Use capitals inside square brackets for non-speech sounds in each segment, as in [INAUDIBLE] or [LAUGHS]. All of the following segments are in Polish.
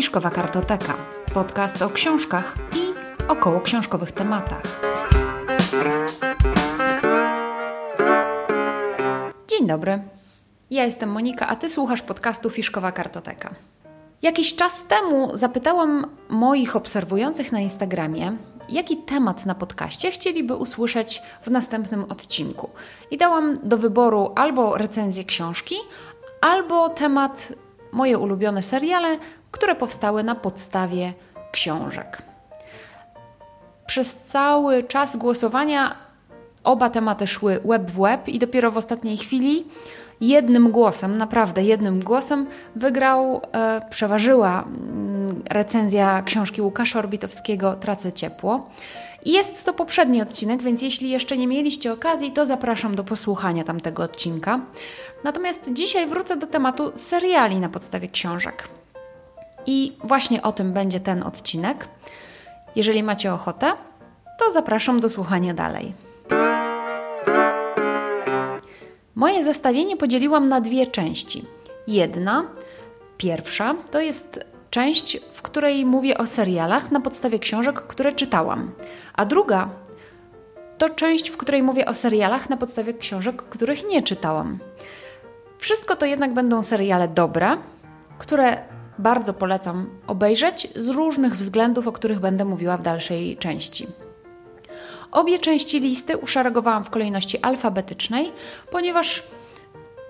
Fiszkowa Kartoteka. Podcast o książkach i około książkowych tematach. Dzień dobry. Ja jestem Monika, a ty słuchasz podcastu Fiszkowa Kartoteka. Jakiś czas temu zapytałam moich obserwujących na Instagramie, jaki temat na podcaście chcieliby usłyszeć w następnym odcinku. I dałam do wyboru albo recenzję książki, albo temat moje ulubione seriale, które powstały na podstawie książek. Przez cały czas głosowania oba tematy szły web w web i dopiero w ostatniej chwili jednym głosem, naprawdę jednym głosem wygrał, e, przeważyła mm, recenzja książki Łukasza Orbitowskiego Tracę ciepło. I jest to poprzedni odcinek, więc jeśli jeszcze nie mieliście okazji, to zapraszam do posłuchania tamtego odcinka. Natomiast dzisiaj wrócę do tematu seriali na podstawie książek. I właśnie o tym będzie ten odcinek. Jeżeli macie ochotę, to zapraszam do słuchania dalej. Moje zestawienie podzieliłam na dwie części. Jedna, pierwsza, to jest część, w której mówię o serialach na podstawie książek, które czytałam, a druga to część, w której mówię o serialach na podstawie książek, których nie czytałam. Wszystko to jednak będą seriale dobre, które bardzo polecam obejrzeć z różnych względów, o których będę mówiła w dalszej części. Obie części listy uszeregowałam w kolejności alfabetycznej, ponieważ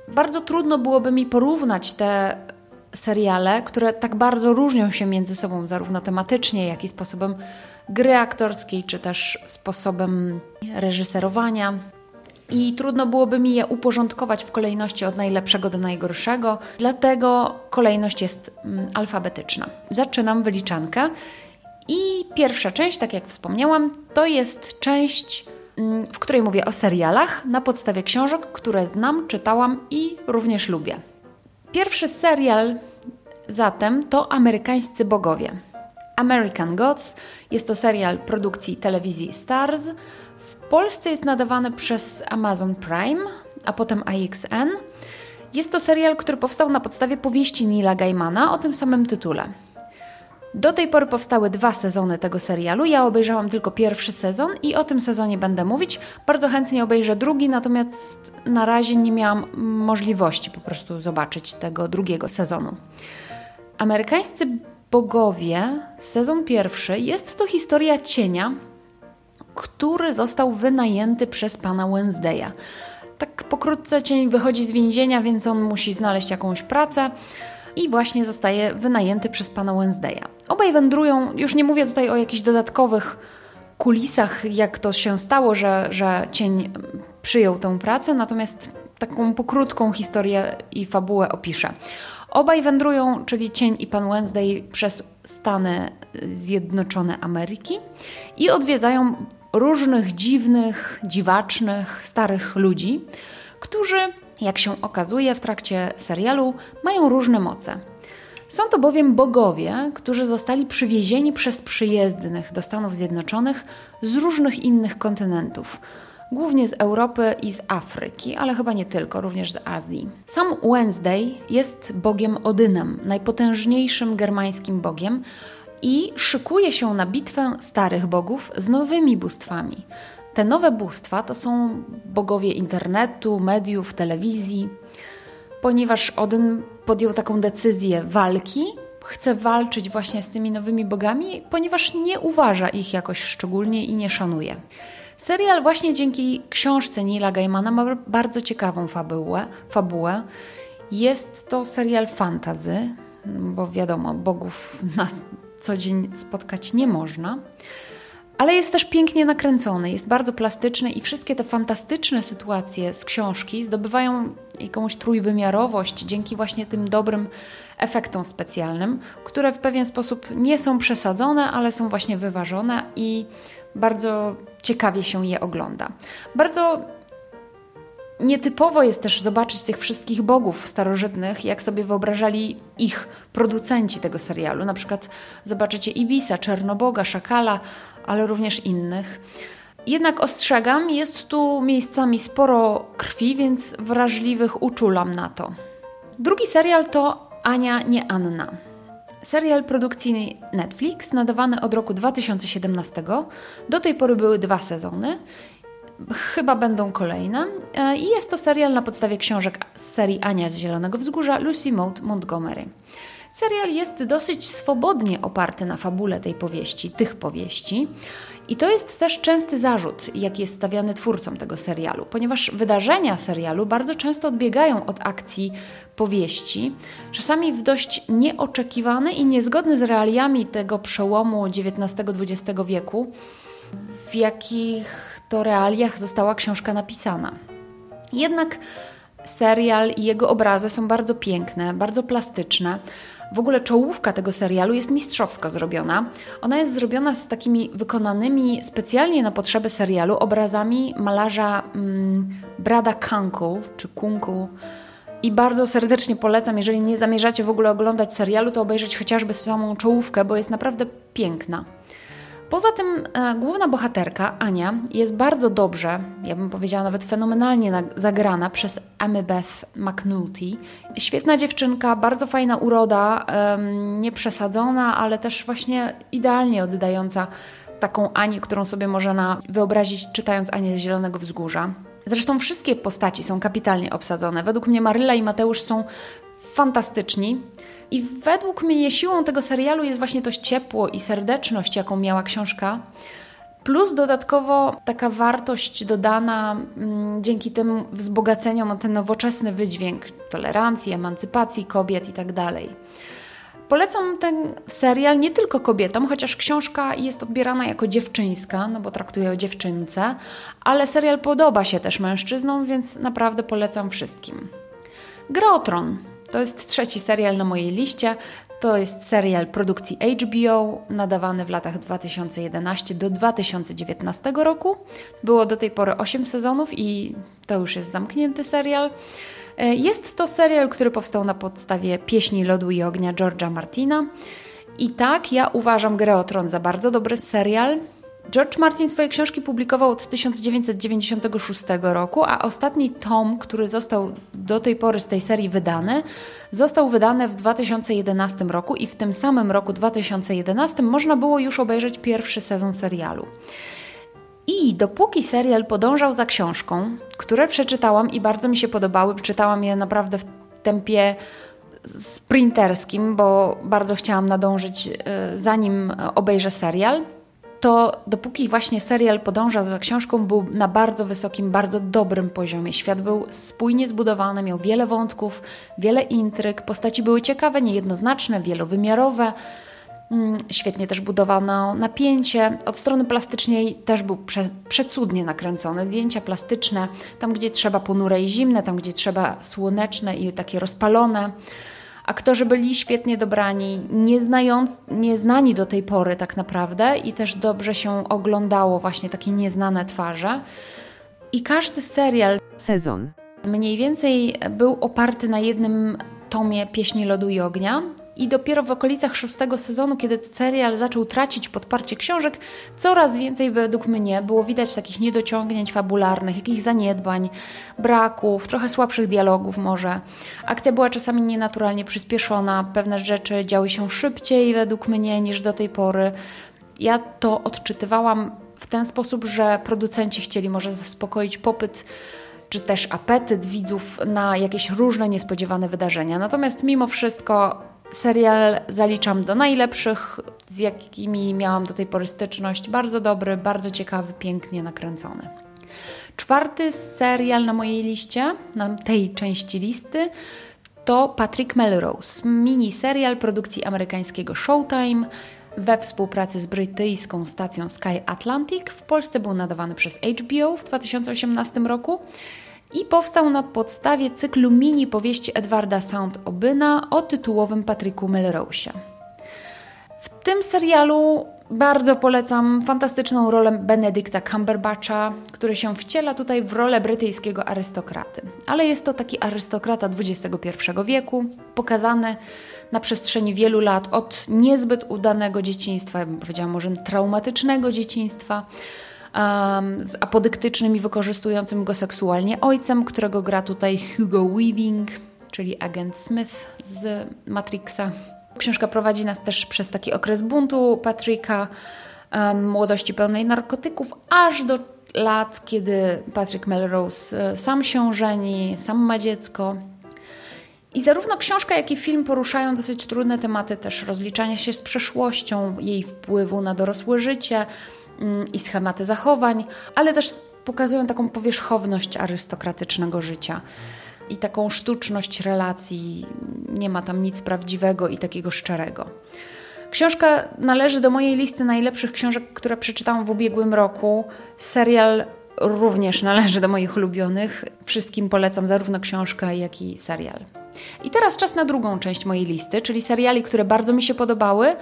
bardzo trudno byłoby mi porównać te seriale, które tak bardzo różnią się między sobą, zarówno tematycznie, jak i sposobem gry aktorskiej, czy też sposobem reżyserowania. I trudno byłoby mi je uporządkować w kolejności od najlepszego do najgorszego, dlatego kolejność jest mm, alfabetyczna. Zaczynam wyliczankę i pierwsza część, tak jak wspomniałam, to jest część, mm, w której mówię o serialach na podstawie książek, które znam, czytałam i również lubię. Pierwszy serial zatem to Amerykańscy Bogowie. American Gods jest to serial produkcji telewizji Stars. Polsce jest nadawany przez Amazon Prime, a potem AXN. Jest to serial, który powstał na podstawie powieści Nila Gaimana o tym samym tytule. Do tej pory powstały dwa sezony tego serialu. Ja obejrzałam tylko pierwszy sezon i o tym sezonie będę mówić. Bardzo chętnie obejrzę drugi, natomiast na razie nie miałam możliwości po prostu zobaczyć tego drugiego sezonu. Amerykańscy bogowie, sezon pierwszy, jest to historia cienia, który został wynajęty przez pana Wednesdaya. Tak pokrótce cień wychodzi z więzienia, więc on musi znaleźć jakąś pracę i właśnie zostaje wynajęty przez pana Wednesdaya. Obaj wędrują, już nie mówię tutaj o jakichś dodatkowych kulisach, jak to się stało, że, że cień przyjął tę pracę, natomiast taką pokrótką historię i fabułę opiszę. Obaj wędrują, czyli Cień i Pan Wednesday, przez Stany Zjednoczone Ameryki i odwiedzają różnych dziwnych, dziwacznych, starych ludzi, którzy jak się okazuje w trakcie serialu, mają różne moce. Są to bowiem bogowie, którzy zostali przywiezieni przez przyjezdnych do Stanów Zjednoczonych z różnych innych kontynentów, głównie z Europy i z Afryki, ale chyba nie tylko, również z Azji. Sam Wednesday jest bogiem Odynem, najpotężniejszym germańskim bogiem, i szykuje się na bitwę starych bogów z nowymi bóstwami. Te nowe bóstwa to są bogowie internetu, mediów, telewizji, ponieważ Odyn podjął taką decyzję walki, chce walczyć właśnie z tymi nowymi bogami, ponieważ nie uważa ich jakoś szczególnie i nie szanuje. Serial właśnie dzięki książce Nila Gaimana ma bardzo ciekawą fabułę. fabułę. Jest to serial fantazy, bo wiadomo, bogów na co dzień spotkać nie można ale jest też pięknie nakręcony, jest bardzo plastyczny i wszystkie te fantastyczne sytuacje z książki zdobywają jakąś trójwymiarowość dzięki właśnie tym dobrym efektom specjalnym, które w pewien sposób nie są przesadzone, ale są właśnie wyważone i bardzo ciekawie się je ogląda. Bardzo Nietypowo jest też zobaczyć tych wszystkich bogów starożytnych, jak sobie wyobrażali ich producenci tego serialu. Na przykład zobaczycie Ibisa, Czernoboga, Szakala, ale również innych. Jednak ostrzegam, jest tu miejscami sporo krwi, więc wrażliwych uczulam na to. Drugi serial to Ania, nie Anna. serial produkcji Netflix, nadawany od roku 2017. Do tej pory były dwa sezony. Chyba będą kolejne. E, I jest to serial na podstawie książek z serii Ania z Zielonego Wzgórza Lucy Maud Montgomery. Serial jest dosyć swobodnie oparty na fabule tej powieści, tych powieści. I to jest też częsty zarzut, jaki jest stawiany twórcom tego serialu, ponieważ wydarzenia serialu bardzo często odbiegają od akcji powieści, czasami w dość nieoczekiwany i niezgodny z realiami tego przełomu XIX-XX wieku, w jakich to realiach została książka napisana. Jednak serial i jego obrazy są bardzo piękne, bardzo plastyczne. W ogóle czołówka tego serialu jest mistrzowsko zrobiona. Ona jest zrobiona z takimi wykonanymi specjalnie na potrzeby serialu obrazami malarza mm, Brada Kunkel, czy Kunkel. I bardzo serdecznie polecam, jeżeli nie zamierzacie w ogóle oglądać serialu, to obejrzeć chociażby samą czołówkę, bo jest naprawdę piękna. Poza tym e, główna bohaterka, Ania, jest bardzo dobrze, ja bym powiedziała nawet fenomenalnie zagrana przez Beth McNulty. Świetna dziewczynka, bardzo fajna uroda, nieprzesadzona, ale też właśnie idealnie oddająca taką Anię, którą sobie można wyobrazić czytając Anię z Zielonego Wzgórza. Zresztą wszystkie postaci są kapitalnie obsadzone. Według mnie Maryla i Mateusz są fantastyczni. I według mnie siłą tego serialu jest właśnie to ciepło i serdeczność, jaką miała książka. Plus dodatkowo taka wartość dodana mm, dzięki tym wzbogaceniom o ten nowoczesny wydźwięk tolerancji, emancypacji kobiet itd. Tak Polecam ten serial nie tylko kobietom, chociaż książka jest odbierana jako dziewczyńska, no bo traktuje o dziewczynce, ale serial podoba się też mężczyznom, więc naprawdę polecam wszystkim. Grotron to jest trzeci serial na mojej liście. To jest serial produkcji HBO, nadawany w latach 2011 do 2019 roku. Było do tej pory 8 sezonów i to już jest zamknięty serial. E, jest to serial, który powstał na podstawie pieśni Lodu i Ognia George'a Martina. I tak, ja uważam Grę o Tron za bardzo dobry serial. George Martin swoje książki publikował od 1996 roku, a ostatni tom, który został do tej pory z tej serii wydany, został wydany w 2011 roku i w tym samym roku 2011 można było już obejrzeć pierwszy sezon serialu. I dopóki serial podążał za książką, które przeczytałam i bardzo mi się podobały, czytałam je naprawdę w tempie sprinterskim, bo bardzo chciałam nadążyć e, zanim obejrzę serial to dopóki właśnie serial podążał za książką, był na bardzo wysokim, bardzo dobrym poziomie. Świat był spójnie zbudowany, miał wiele wątków, wiele intryg, postaci były ciekawe, niejednoznaczne, wielowymiarowe. Mm, świetnie też budowano napięcie. Od strony plastycznej też był prze, przecudnie nakręcone. Zdjęcia plastyczne, tam gdzie trzeba ponure i zimne, tam gdzie trzeba słoneczne i takie rozpalone. Aktorzy byli świetnie dobrani, nieznając, nieznani do tej pory tak naprawdę i też dobrze się oglądało właśnie takie nieznane twarze. I każdy serial, sezon, mniej więcej był oparty na jednym tomie Pieśni Lodu i Ognia. I dopiero w okolicach szóstego sezonu, kiedy serial zaczął tracić podparcie książek, coraz więcej według mnie było widać takich niedociągnięć fabularnych, jakichś zaniedbań, braków, trochę słabszych dialogów może. Akcja była czasami nienaturalnie przyspieszona, pewne rzeczy działy się szybciej według mnie niż do tej pory. Ja to odczytywałam w ten sposób, że producenci chcieli może zaspokoić popyt czy też apetyt widzów na jakieś różne niespodziewane wydarzenia. Natomiast mimo wszystko serial zaliczam do najlepszych, z jakimi miałam do tej pory styczność. Bardzo dobry, bardzo ciekawy, pięknie nakręcony. Czwarty serial na mojej liście, na tej części listy, to Patrick Melrose, mini serial produkcji amerykańskiego Showtime we współpracy z brytyjską stacją Sky Atlantic. W Polsce był nadawany przez HBO w 2018 roku i powstał na podstawie cyklu mini powieści Edwarda Sound Obyna o tytułowym Patryku Melrose'ie. W tym serialu bardzo polecam fantastyczną rolę Benedicta Cumberbatcha, który się wciela tutaj w rolę brytyjskiego arystokraty. Ale jest to taki arystokrata XXI wieku, pokazany na przestrzeni wielu lat od niezbyt udanego dzieciństwa, ja bym powiedziała może traumatycznego dzieciństwa, um, z apodyktycznym i wykorzystującym go seksualnie ojcem, którego gra tutaj Hugo Weaving, czyli agent Smith z Matrixa. Książka prowadzi nas też przez taki okres buntu Patryka, młodości pełnej narkotyków, aż do lat, kiedy Patrick Melrose e, sam się żeni, sam ma dziecko. I zarówno książka, jak i film poruszają dosyć trudne tematy też rozliczania się z przeszłością, jej wpływu na dorosłe życie i schematy zachowań, ale też pokazują taką powierzchowność arystokratycznego życia i taką sztuczność relacji. Nie ma tam nic prawdziwego i takiego szczerego. Książka należy do mojej listy najlepszych książek, które przeczytałam w ubiegłym roku. Serial również należy do moich ulubionych. Wszystkim polecam zarówno książkę, jak i serial. I teraz czas na drugą część mojej listy, czyli seriali, które bardzo mi się podobały,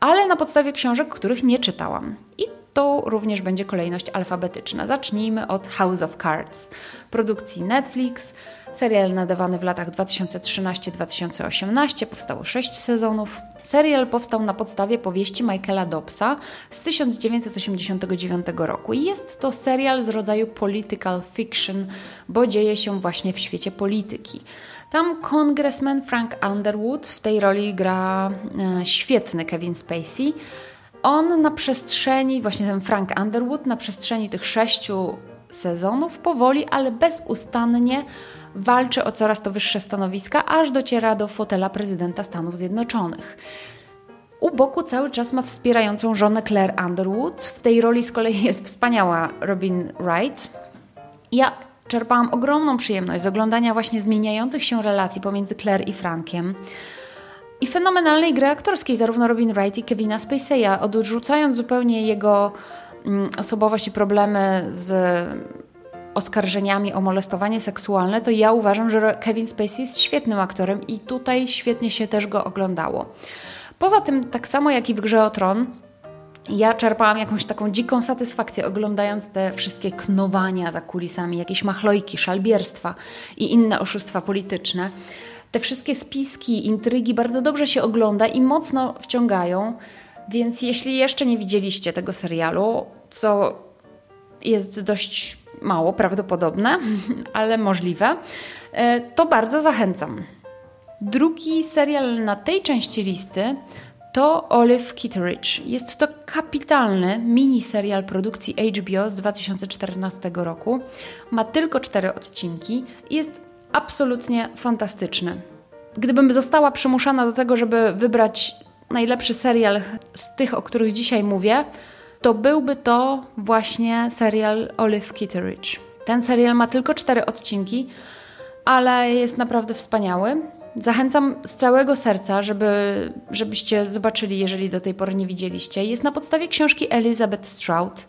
ale na podstawie książek, których nie czytałam. I to również będzie kolejność alfabetyczna. Zacznijmy od House of Cards, produkcji Netflix. Serial nadawany w latach 2013-2018, powstało 6 sezonów. Serial powstał na podstawie powieści Michaela Dobbsa z 1989 roku i jest to serial z rodzaju political fiction, bo dzieje się właśnie w świecie polityki. Tam kongresmen Frank Underwood w tej roli gra e, świetny Kevin Spacey. On na przestrzeni, właśnie ten Frank Underwood, na przestrzeni tych sześciu sezonów powoli, ale bezustannie walczy o coraz to wyższe stanowiska, aż dociera do fotela prezydenta Stanów Zjednoczonych. U boku cały czas ma wspierającą żonę Claire Underwood. W tej roli z kolei jest wspaniała Robin Wright. Ja czerpałam ogromną przyjemność z oglądania właśnie zmieniających się relacji pomiędzy Claire i Frankiem i fenomenalnej gry aktorskiej zarówno Robin Wright i Kevina Spacey'a, odrzucając zupełnie jego mm, osobowość i problemy z oskarżeniami o molestowanie seksualne, to ja uważam, że Kevin Spacey jest świetnym aktorem i tutaj świetnie się też go oglądało. Poza tym, tak samo jak i w Grze o Tron, ja czerpałam jakąś taką dziką satysfakcję oglądając te wszystkie knowania za kulisami, jakieś machlojki, szalbierstwa i inne oszustwa polityczne. Te wszystkie spiski, intrygi bardzo dobrze się ogląda i mocno wciągają. Więc jeśli jeszcze nie widzieliście tego serialu, co jest dość mało prawdopodobne, [LAUGHS] ale możliwe, e, to bardzo zachęcam. Drugi serial na tej części listy to Olive Kitteridge. Jest to kapitalny mini serial produkcji HBO z 2014 roku. Ma tylko cztery odcinki i jest absolutnie fantastyczny. Gdybym została przymuszana do tego, żeby wybrać najlepszy serial z tych, o których dzisiaj mówię, to byłby to właśnie serial Olive Kitteridge. Ten serial ma tylko cztery odcinki, ale jest naprawdę wspaniały. Zachęcam z całego serca, żeby, żebyście zobaczyli, jeżeli do tej pory nie widzieliście. Jest na podstawie książki Elizabeth Stroud,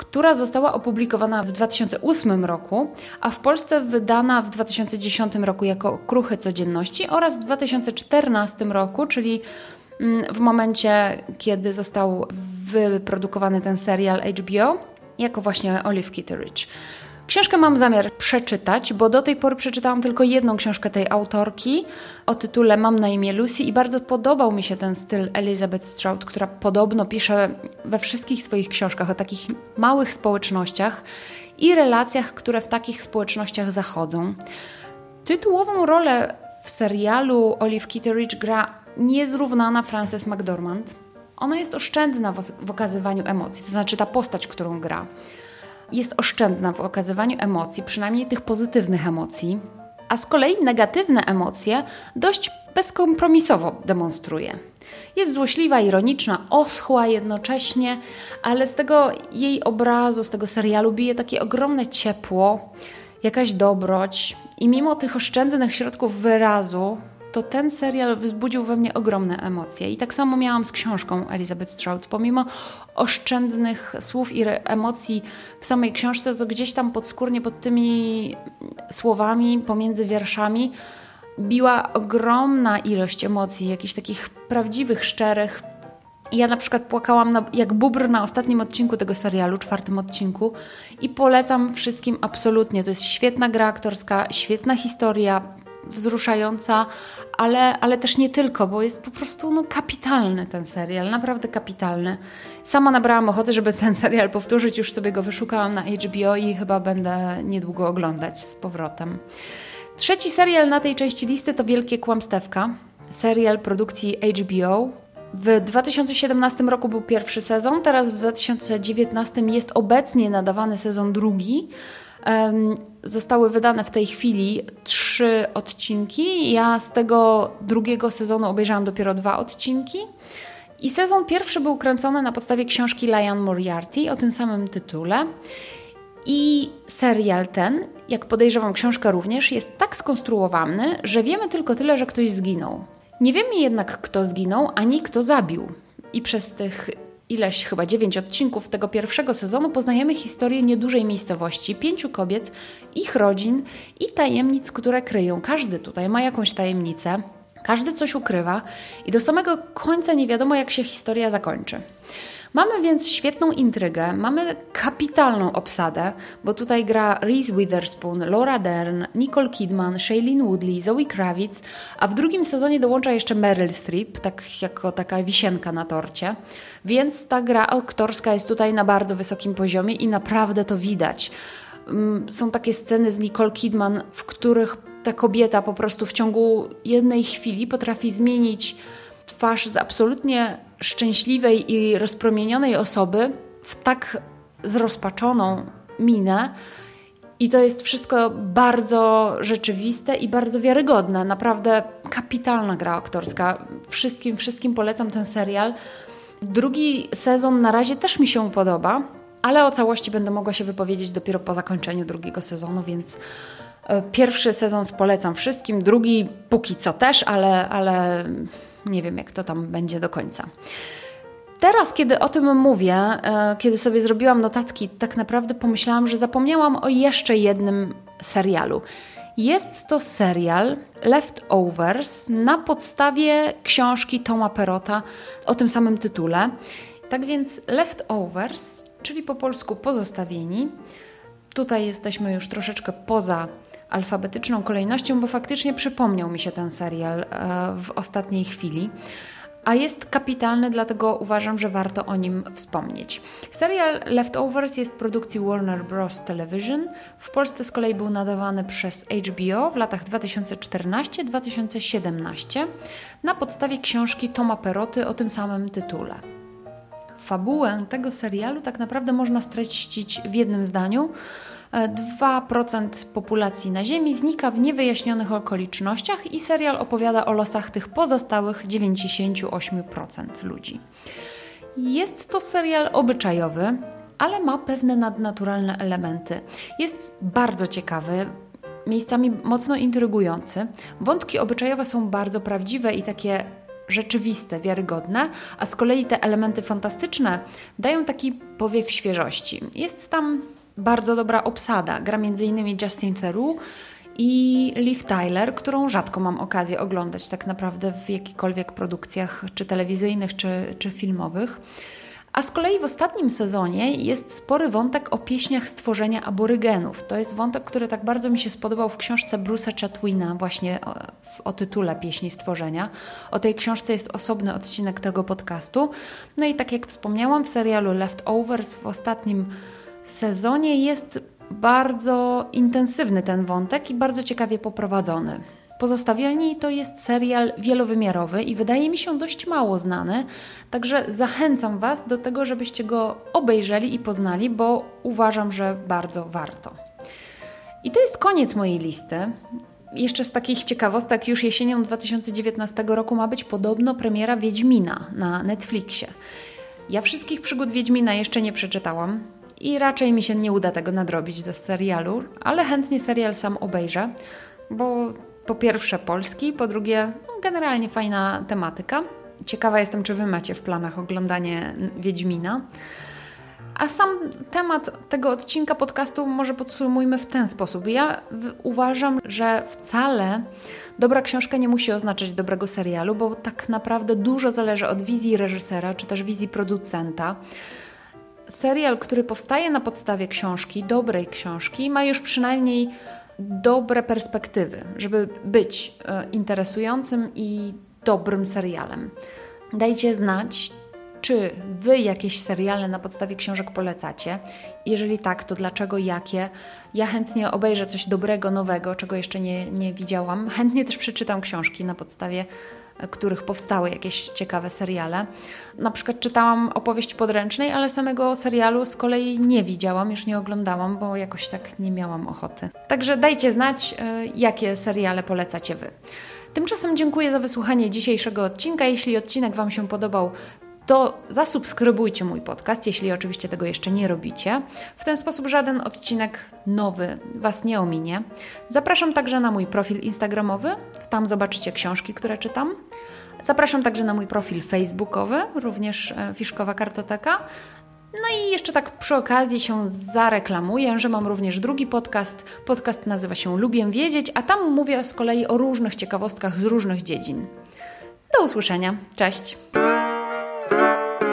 która została opublikowana w 2008 roku, a w Polsce wydana w 2010 roku jako Kruchy Codzienności oraz w 2014 roku, czyli mm, w momencie, kiedy został wyprodukowany ten serial HBO, jako właśnie Olive Kitteridge. Książkę mam zamiar przeczytać, bo do tej pory przeczytałam tylko jedną książkę tej autorki o tytule Mam na imię Lucy i bardzo podobał mi się ten styl Elizabeth Stroud, która podobno pisze we wszystkich swoich książkach o takich małych społecznościach i relacjach, które w takich społecznościach zachodzą. Tytułową rolę w serialu Olive Kitteridge gra niezrównana Frances McDormand. Ona jest oszczędna w okazywaniu emocji, to znaczy ta postać, którą gra jest oszczędna w okazywaniu emocji, przynajmniej tych pozytywnych emocji, a z kolei negatywne emocje dość bezkompromisowo demonstruje. Jest złośliwa, ironiczna, oschła jednocześnie, ale z tego jej obrazu, z tego serialu bije takie ogromne ciepło, jakaś dobroć i mimo tych oszczędnych środków wyrazu, to ten serial wzbudził we mnie ogromne emocje. I tak samo miałam z książką Elizabeth Stroud. Pomimo oszczędnych słów i emocji w samej książce, to gdzieś tam podskórnie pod tymi słowami, pomiędzy wierszami, biła ogromna ilość emocji, jakichś takich prawdziwych, szczerych. Ja na przykład płakałam na, jak bubr na ostatnim odcinku tego serialu, czwartym odcinku i polecam wszystkim absolutnie. To jest świetna gra aktorska, świetna historia, wzruszająca, ale, ale też nie tylko, bo jest po prostu no, kapitalny ten serial, naprawdę kapitalny. Sama nabrałam ochoty, żeby ten serial powtórzyć, już sobie go wyszukałam na HBO i chyba będę niedługo oglądać z powrotem. Trzeci serial na tej części listy to Wielkie Kłamstewka. serial produkcji HBO. W 2017 roku był pierwszy sezon, teraz w 2019 jest obecnie nadawany sezon drugi. Zostały wydane w tej chwili trzy odcinki. Ja z tego drugiego sezonu obejrzałam dopiero dwa odcinki. I sezon pierwszy był kręcony na podstawie książki Lion Moriarty o tym samym tytule. I serial ten, jak podejrzewam książka również, jest tak skonstruowany, że wiemy tylko tyle, że ktoś zginął. Nie wiemy jednak, kto zginął, ani kto zabił. I przez tych ileś, chyba dziewięć odcinków tego pierwszego sezonu poznajemy historię niedużej miejscowości, pięciu kobiet, ich rodzin i tajemnic, które kryją. Każdy tutaj ma jakąś tajemnicę, każdy coś ukrywa i do samego końca nie wiadomo, jak się historia zakończy. Mamy więc świetną intrygę, mamy kapitalną obsadę, bo tutaj gra Reese Witherspoon, Laura Dern, Nicole Kidman, Shailene Woodley, Zoe Kravitz, a w drugim sezonie dołącza jeszcze Meryl Streep, tak jako taka wisienka na torcie. Więc ta gra aktorska jest tutaj na bardzo wysokim poziomie i naprawdę to widać. Mm, są takie sceny z Nicole Kidman, w których ta kobieta po prostu w ciągu jednej chwili potrafi zmienić twarz z absolutnie szczęśliwej i rozpromienionej osoby w tak zrozpaczoną minę. I to jest wszystko bardzo rzeczywiste i bardzo wiarygodne. Naprawdę kapitalna gra aktorska. Wszystkim, wszystkim polecam ten serial. Drugi sezon na razie też mi się podoba, ale o całości będę mogła się wypowiedzieć dopiero po zakończeniu drugiego sezonu, więc e, pierwszy sezon polecam wszystkim, drugi póki co też, ale, ale nie wiem, jak to tam będzie do końca. Teraz, kiedy o tym mówię, e, kiedy sobie zrobiłam notatki, tak naprawdę pomyślałam, że zapomniałam o jeszcze jednym serialu. Jest to serial Leftovers na podstawie książki Toma Perota o tym samym tytule. Tak więc Leftovers, czyli po polsku pozostawieni. Tutaj jesteśmy już troszeczkę poza alfabetyczną kolejnością, bo faktycznie przypomniał mi się ten serial e, w ostatniej chwili. A jest kapitalny, dlatego uważam, że warto o nim wspomnieć. Serial Leftovers jest produkcji Warner Bros. Television. W Polsce z kolei był nadawany przez HBO w latach 2014-2017 na podstawie książki Toma Peroty o tym samym tytule. Fabułę tego serialu tak naprawdę można streścić w jednym zdaniu 2% populacji na Ziemi znika w niewyjaśnionych okolicznościach i serial opowiada o losach tych pozostałych 98% ludzi. Jest to serial obyczajowy, ale ma pewne nadnaturalne elementy. Jest bardzo ciekawy, miejscami mocno intrygujący. Wątki obyczajowe są bardzo prawdziwe i takie rzeczywiste, wiarygodne, a z kolei te elementy fantastyczne dają taki powiew świeżości. Jest tam bardzo dobra obsada. Gra m.in. Justin Theroux i Liv Tyler, którą rzadko mam okazję oglądać tak naprawdę w jakichkolwiek produkcjach, czy telewizyjnych, czy, czy filmowych. A z kolei w ostatnim sezonie jest spory wątek o pieśniach stworzenia aborygenów. To jest wątek, który tak bardzo mi się spodobał w książce Bruce'a Chatwina, właśnie o, o, tytule Pieśni Stworzenia. O tej książce jest osobny odcinek tego podcastu. No i tak jak wspomniałam, w serialu Leftovers w ostatnim sezonie jest bardzo intensywny ten wątek i bardzo ciekawie poprowadzony. Pozostawieni to jest serial wielowymiarowy i wydaje mi się dość mało znany, także zachęcam Was do tego, żebyście go obejrzeli i poznali, bo uważam, że bardzo warto. I to jest koniec mojej listy. Jeszcze z takich ciekawostek, już jesienią 2019 roku ma być podobno premiera Wiedźmina na Netflixie. Ja wszystkich przygód Wiedźmina jeszcze nie przeczytałam, i raczej mi się nie uda tego nadrobić do serialu, ale chętnie serial sam obejrzę, bo po pierwsze polski, po drugie no, generalnie fajna tematyka. Ciekawa jestem, czy Wy macie w planach oglądanie Wiedźmina. A sam temat tego odcinka podcastu może podsumujmy w ten sposób. Ja uważam, że wcale dobra książka nie musi oznaczać dobrego serialu, bo tak naprawdę dużo zależy od wizji reżysera czy też wizji producenta serial, który powstaje na podstawie książki, dobrej książki, ma już przynajmniej dobre perspektywy, żeby być e, interesującym i dobrym serialem. Dajcie znać, czy Wy jakieś seriale na podstawie książek polecacie? Jeżeli tak, to dlaczego, jakie? Ja chętnie obejrzę coś dobrego, nowego, czego jeszcze nie, nie widziałam. Chętnie też przeczytam książki na podstawie których powstały jakieś ciekawe seriale. Na przykład czytałam opowieść podręcznej, ale samego serialu z kolei nie widziałam, już nie oglądałam, bo jakoś tak nie miałam ochoty. Także dajcie znać, e, jakie seriale polecacie Wy. Tymczasem dziękuję za wysłuchanie dzisiejszego odcinka. Jeśli odcinek Wam się podobał, to zasubskrybujcie mój podcast, jeśli oczywiście tego jeszcze nie robicie. W ten sposób żaden odcinek nowy Was nie ominie. Zapraszam także na mój profil Instagramowy, tam zobaczycie książki, które czytam. Zapraszam także na mój profil facebookowy, również e, Fiszkowa Kartoteka. No i jeszcze tak przy okazji się zareklamuję, że mam również drugi podcast. Podcast nazywa się Lubię Wiedzieć, a tam mówię z kolei o różnych ciekawostkach z różnych dziedzin. Do usłyszenia. Cześć! Música